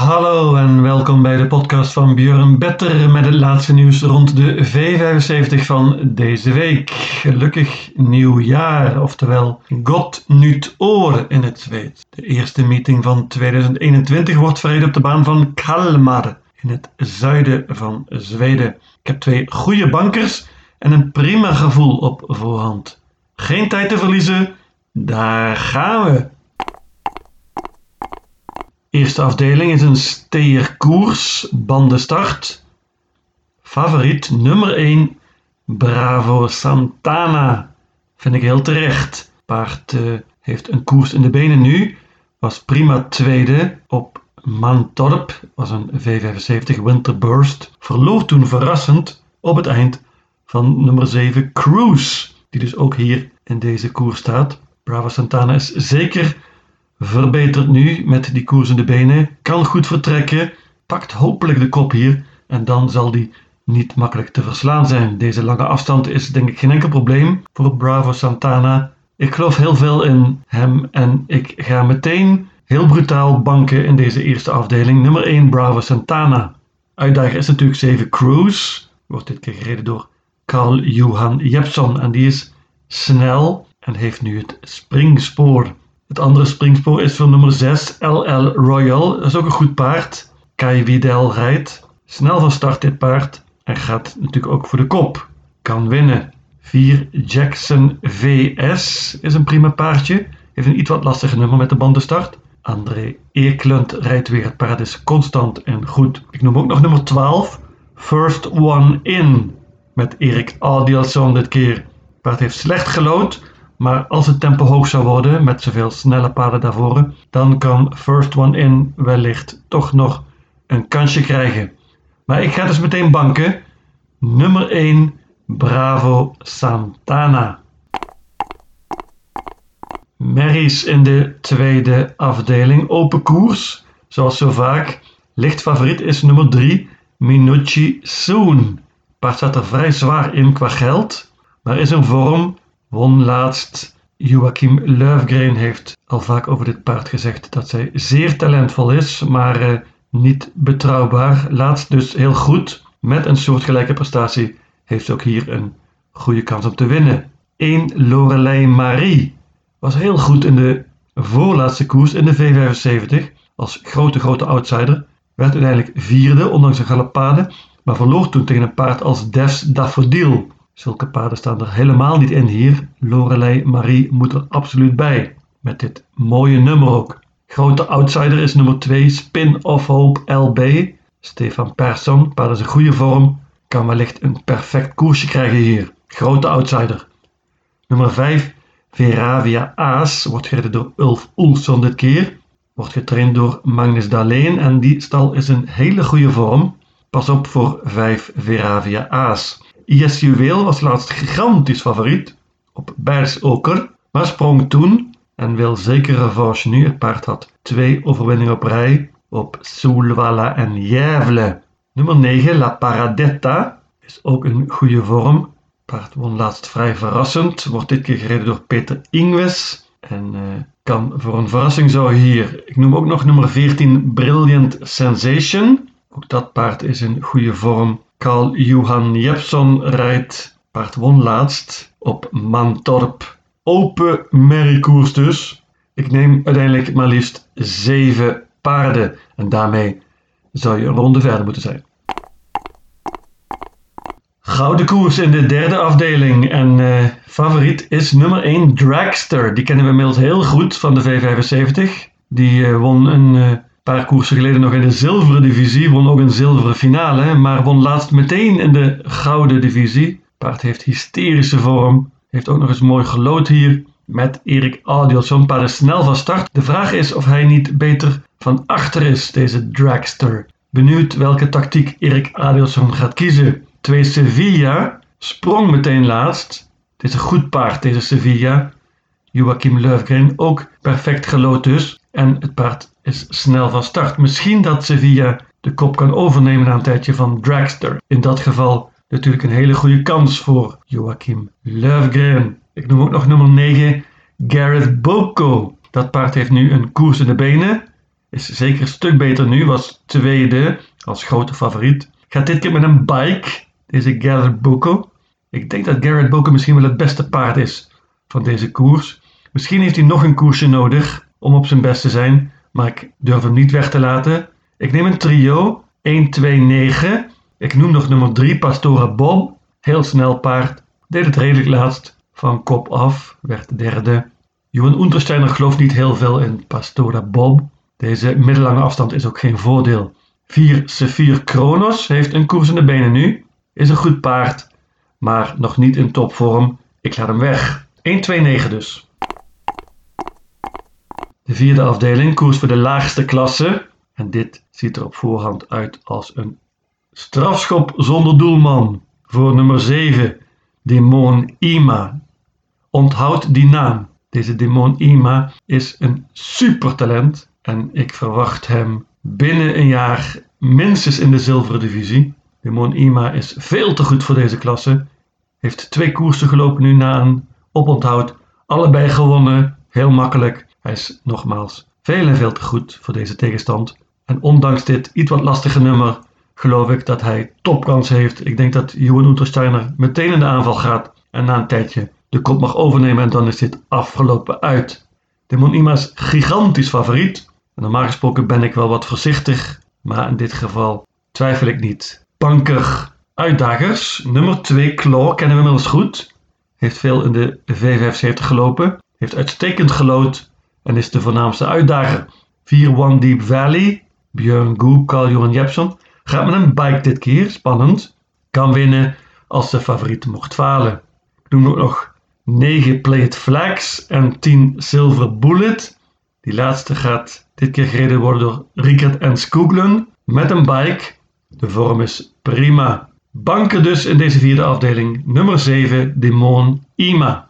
Hallo en welkom bij de podcast van Björn Better met het laatste nieuws rond de V75 van deze week. Gelukkig nieuwjaar, oftewel God Nut Oor in het Zweeds. De eerste meeting van 2021 wordt verreden op de baan van Kalmar in het zuiden van Zweden. Ik heb twee goede bankers en een prima gevoel op voorhand. Geen tijd te verliezen, daar gaan we! Eerste afdeling is een steerkoers, bandenstart. Favoriet nummer 1, Bravo Santana. Vind ik heel terecht. Paard uh, heeft een koers in de benen nu. Was prima tweede op Mantorp. Was een V75 Winterburst. Verloor toen verrassend op het eind van nummer 7 Cruise. Die dus ook hier in deze koers staat. Bravo Santana is zeker verbetert nu met die koersende benen, kan goed vertrekken, pakt hopelijk de kop hier en dan zal die niet makkelijk te verslaan zijn. Deze lange afstand is denk ik geen enkel probleem voor Bravo Santana. Ik geloof heel veel in hem en ik ga meteen heel brutaal banken in deze eerste afdeling. Nummer 1 Bravo Santana. Uitdager is natuurlijk 7 Cruise. Wordt dit keer gereden door Carl Johan Jepson en die is snel en heeft nu het springspoor. Het andere springspoor is voor nummer 6, LL Royal. Dat is ook een goed paard. Kai Widel rijdt. Snel van start dit paard. En gaat natuurlijk ook voor de kop. Kan winnen. 4 Jackson VS is een prima paardje. Heeft een iets wat lastige nummer met de bandenstart. André Eklund rijdt weer. Het paard is constant en goed. Ik noem ook nog nummer 12. First One In. Met Erik Adielson dit keer. Het paard heeft slecht gelood. Maar als het tempo hoog zou worden, met zoveel snelle paarden daarvoor, dan kan First One In wellicht toch nog een kansje krijgen. Maar ik ga dus meteen banken. Nummer 1, Bravo Santana. Merries in de tweede afdeling. Open koers, zoals zo vaak. Licht favoriet is nummer 3, Minucci Soon. Paard staat er vrij zwaar in qua geld, maar is een vorm won laatst. Joachim Löfgren heeft al vaak over dit paard gezegd dat zij zeer talentvol is, maar uh, niet betrouwbaar. Laatst dus heel goed. Met een soortgelijke prestatie heeft ze ook hier een goede kans om te winnen. 1 Lorelei Marie was heel goed in de voorlaatste koers in de V75 als grote grote outsider. Werd uiteindelijk vierde ondanks een galopade, maar verloor toen tegen een paard als Des Daffodil. Zulke paarden staan er helemaal niet in hier. Lorelei Marie moet er absoluut bij. Met dit mooie nummer ook. Grote outsider is nummer 2 Spin of Hope LB. Stefan Persson, paard is een goede vorm. Kan wellicht een perfect koersje krijgen hier. Grote outsider. Nummer 5 Veravia Aas wordt gereden door Ulf Oelson dit keer. Wordt getraind door Magnus Daleen en die stal is een hele goede vorm. Pas op voor 5 Veravia Aas. IS Juweel was laatst gigantisch favoriet op Bergsoker, maar sprong toen en wil zeker revanche nu. Het paard had twee overwinningen op rij op Solvalla en Jävle. Nummer 9, La Paradetta, is ook een goede vorm. Paard won laatst vrij verrassend, wordt dit keer gereden door Peter Ingves en uh, kan voor een verrassing zo hier. Ik noem ook nog nummer 14, Brilliant Sensation. Ook dat paard is in goede vorm. Carl Johan Jepson rijdt, paard won laatst, op Mantorp. Open merriekoers dus. Ik neem uiteindelijk maar liefst 7 paarden en daarmee zou je een ronde verder moeten zijn. Gouden koers in de derde afdeling en uh, favoriet is nummer 1 Dragster. Die kennen we inmiddels heel goed van de V75. Die uh, won een uh, paar koersen geleden nog in de zilveren divisie. Won ook een zilveren finale, maar won laatst meteen in de gouden divisie. Paard heeft hysterische vorm. Heeft ook nog eens mooi gelood hier. Met Erik Adielson. Paard is snel van start. De vraag is of hij niet beter van achter is, deze dragster. Benieuwd welke tactiek Erik Adielson gaat kiezen. Twee Sevilla. Sprong meteen laatst. Het is een goed paard, deze Sevilla. Joachim Löfgren ook perfect gelood dus. En het paard is snel van start. Misschien dat Sevilla de kop kan overnemen na een tijdje van Dragster. In dat geval natuurlijk een hele goede kans voor Joachim Löfgren. Ik noem ook nog nummer 9, Gareth Boko. Dat paard heeft nu een koers in de benen. is zeker een stuk beter nu, was tweede als grote favoriet. Gaat dit keer met een bike, deze Garrett Boko. Ik denk dat Garrett Boko misschien wel het beste paard is van deze koers. Misschien heeft hij nog een koersje nodig om op zijn best te zijn, maar ik durf hem niet weg te laten. Ik neem een trio, 1, 2, 9. Ik noem nog nummer 3, Pastora Bob. Heel snel paard, deed het redelijk laatst van kop af, werd derde. Johan Untersteiner gelooft niet heel veel in Pastora Bob. Deze middellange afstand is ook geen voordeel. 4 Sephir Kronos heeft een koers in de benen nu. Is een goed paard, maar nog niet in topvorm. Ik laat hem weg. 1-2-9 dus. De vierde afdeling, koers voor de laagste klasse. En dit ziet er op voorhand uit als een strafschop zonder doelman. Voor nummer 7, Demon Ima. Onthoud die naam. Deze Demon Ima is een supertalent en ik verwacht hem binnen een jaar minstens in de zilveren divisie. Demon Ima is veel te goed voor deze klasse. Heeft twee koersen gelopen nu na een oponthoud. Allebei gewonnen, heel makkelijk. Hij is nogmaals veel en veel te goed voor deze tegenstand. En ondanks dit iets wat lastige nummer geloof ik dat hij topkans heeft. Ik denk dat Johan Untersteiner meteen in de aanval gaat en na een tijdje de kop mag overnemen en dan is dit afgelopen uit. Demon Ima is gigantisch favoriet. En normaal gesproken ben ik wel wat voorzichtig, maar in dit geval twijfel ik niet. Banker uitdagers. Nummer 2 Claw kennen we inmiddels goed. Heeft veel in de V75 gelopen. Heeft uitstekend gelood en is de voornaamste uitdager. 4 One Deep Valley. Björn Goe, Carl Johan Jepson. Gaat met een bike dit keer, spannend. Kan winnen als de favoriet mocht falen. Noem ook nog 9 Play It Flags en 10 Silver Bullet. Die laatste gaat dit keer gereden worden door Rickert en Skooglen met een bike. De vorm is prima. Banken dus in deze vierde afdeling. Nummer 7, Demon Ima.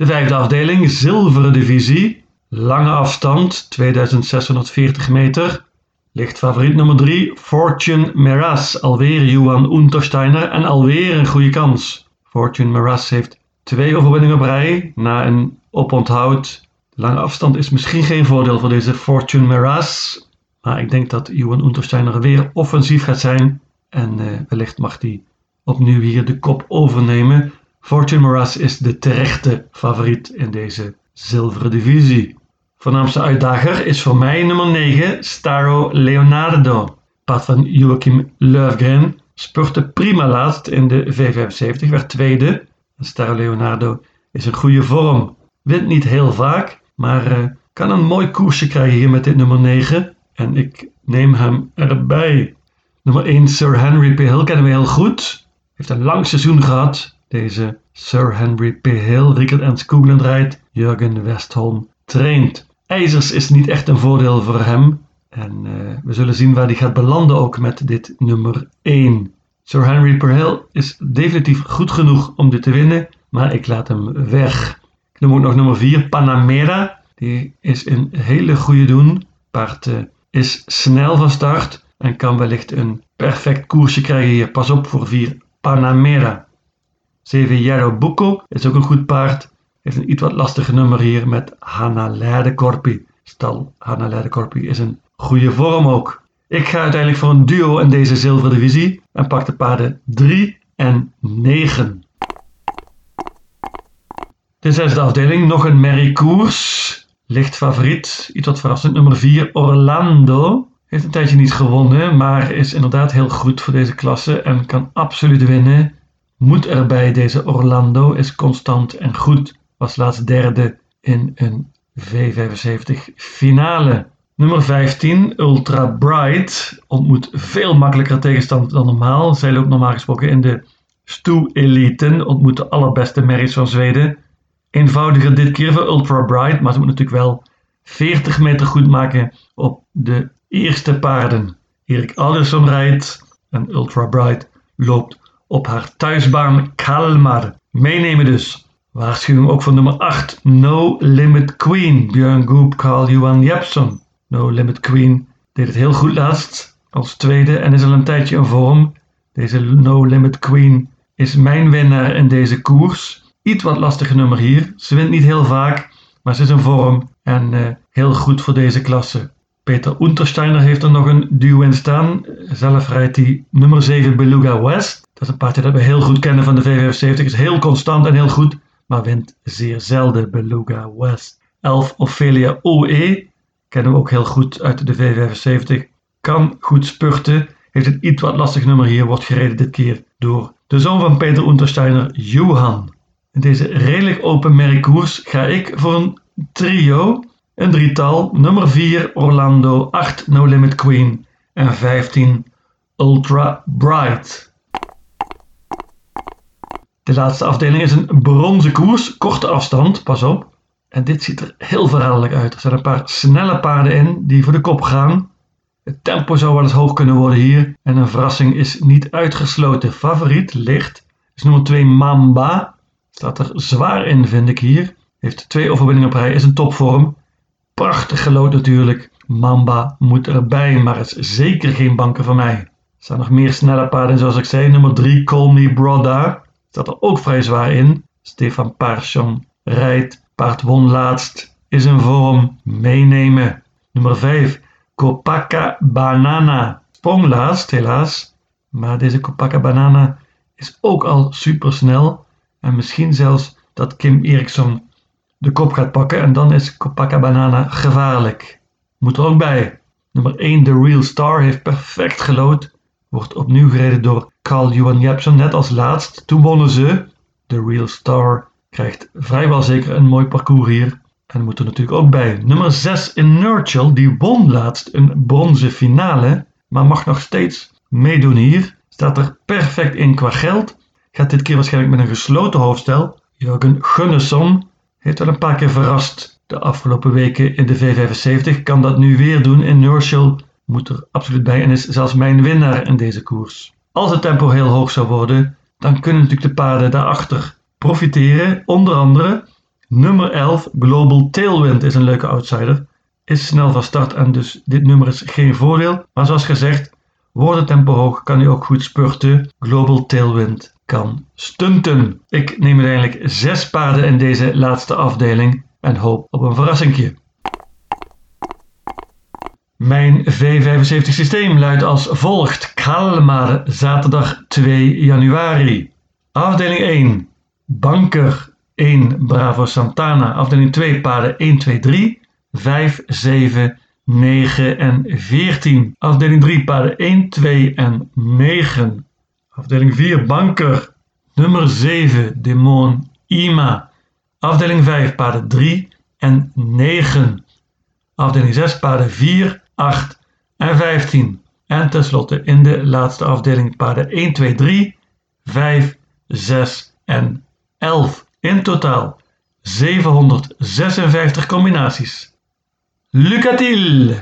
De vijfde afdeling, zilveren divisie. Lange afstand, 2640 meter. Ligt favoriet nummer 3, Fortune Meras. Alweer Johan Untersteiner en alweer een goede kans. Fortune Meras heeft twee overwinningen op rij na een oponthoud. Lange afstand is misschien geen voordeel voor deze Fortune Meras. Maar ik denk dat Johan Untersteiner weer offensief gaat zijn. En uh, wellicht mag hij opnieuw hier de kop overnemen. Fortune is de terechte favoriet in deze zilveren divisie. Voornaamste uitdager is voor mij nummer 9, Staro Leonardo. Paard van Joachim Löfgren spurte prima laatst in de V75, werd tweede. Staro Leonardo is in goede vorm. Wint niet heel vaak, maar uh, kan een mooi koersje krijgen hier met dit nummer 9. En ik neem hem erbij. Nummer 1, Sir Henry P. Hill kennen we heel goed. Heeft een lang seizoen gehad. Deze Sir Henry P. Hill, Rickert en rijdt. Jurgen Westholm traint. IJzers is niet echt een voordeel voor hem. En uh, we zullen zien waar hij gaat belanden ook met dit nummer 1. Sir Henry P. Hill is definitief goed genoeg om dit te winnen. Maar ik laat hem weg. Noem ook nog nummer 4, Panamera. Die is een hele goede doen. Paard uh, is snel van start en kan wellicht een perfect koersje krijgen hier. Pas op voor 4 Panamera. 7 Yarrow Bucco is ook een goed paard. Heeft een iets wat lastiger nummer hier met Hanna Leidekorpi. Stal Hanna Leidekorpi is een goede vorm ook. Ik ga uiteindelijk voor een duo in deze zilveren divisie en pak de paarden 3 en 9. De zesde afdeling, nog een merriekoers. Licht favoriet, iets wat verrassend. Nummer 4, Orlando. Heeft een tijdje niet gewonnen, maar is inderdaad heel goed voor deze klasse en kan absoluut winnen. Moet erbij, deze Orlando is constant en goed. Was laatst derde in een V75 finale. Nummer 15, Ultra Bright, ontmoet veel makkelijker tegenstand dan normaal. Zij loopt normaal gesproken in de Stoe Eliten, ontmoet de allerbeste merries van Zweden. Eenvoudiger dit keer voor Ultra Bright, maar ze moet natuurlijk wel 40 meter goed maken op de eerste paarden. Erik Alderson rijdt en Ultra Bright loopt op haar thuisbaan Kalmar. Meenemen dus. Waarschuwing ook van nummer 8, No Limit Queen, Björn Goop, Carl Johan Jepson. No Limit Queen deed het heel goed laatst als tweede en is al een tijdje in vorm. Deze No Limit Queen is mijn winnaar in deze koers. Iets wat lastige nummer hier. Ze wint niet heel vaak, maar ze is in vorm en uh, heel goed voor deze klasse. Peter Untersteiner heeft er nog een duo in staan. Zelf rijdt hij nummer 7 Beluga West. Dat is een paardje dat we heel goed kennen van de V75. Is heel constant en heel goed, maar wint zeer zelden Beluga West. 11 Ophelia OE kennen we ook heel goed uit de V75. Kan goed spurten. Heeft een iets wat lastig nummer hier. Wordt gereden dit keer door de zoon van Peter Untersteiner, Johan. In deze redelijk open merkkoers ga ik voor een trio. Een drietal. Nummer 4 Orlando, 8 No Limit Queen en 15 Ultra Bright. De laatste afdeling is een bronzen koers, korte afstand, pas op. En dit ziet er heel verraderlijk uit. Er zijn een paar snelle paarden in die voor de kop gaan. Het tempo zou wel eens hoog kunnen worden hier. En een verrassing is niet uitgesloten. Favoriet ligt is nummer 2 Mamba. Staat er zwaar in vind ik hier. Heeft twee overwinningen op rij. Is een topvorm. Prachtig gelood natuurlijk. Mamba moet erbij, maar is zeker geen banken van mij. Er staan nog meer snelle paarden zoals ik zei. Nummer 3 Call Me Brother. Staat er ook vrij zwaar in. Stefan Parson rijdt Paard won laatst, is in vorm, meenemen. Nummer 5, Copacabana. Banana. Sprong laatst, helaas. Maar deze Copacabana Banana is ook al supersnel. En misschien zelfs dat Kim Eriksson de kop gaat pakken. En dan is Copacabana gevaarlijk. Moet er ook bij. Nummer 1, The Real Star, heeft perfect gelood. Wordt opnieuw gereden door Carl Johan Jepsen, net als laatst. Toen wonnen ze. The Real Star Krijgt vrijwel zeker een mooi parcours hier. En moet er natuurlijk ook bij. Nummer 6 in Nurchill, die won laatst een bronzen finale. Maar mag nog steeds meedoen hier. Staat er perfect in qua geld. Gaat dit keer waarschijnlijk met een gesloten hoofdstel. Jurgen Gunnesson heeft wel een paar keer verrast de afgelopen weken in de V75. Kan dat nu weer doen in Nurchill. Moet er absoluut bij en is zelfs mijn winnaar in deze koers. Als het tempo heel hoog zou worden, dan kunnen natuurlijk de paarden daarachter profiteren. Onder andere nummer 11 Global Tailwind is een leuke outsider. Is snel van start en dus dit nummer is geen voordeel. Maar zoals gezegd, wordt het tempo hoog, kan hij ook goed spurten. Global Tailwind kan stunten. Ik neem uiteindelijk zes paarden in deze laatste afdeling en hoop op een verrassingje. Mijn V75 systeem luidt als volgt. Kalmar, zaterdag 2 januari. Afdeling 1. Banker 1 Bravo Santana. Afdeling 2 paarden 1, 2, 3, 5, 7, 9 en 14. Afdeling 3 paarden 1, 2 en 9. Afdeling 4 Banker. Nummer 7 Demon Ima. Afdeling 5 paarden 3 en 9. Afdeling 6 paarden 4, 8 en 15. En tenslotte in de laatste afdeling paarden 1, 2, 3, 5, 6 en 11. In totaal 756 combinaties. Lucatiel!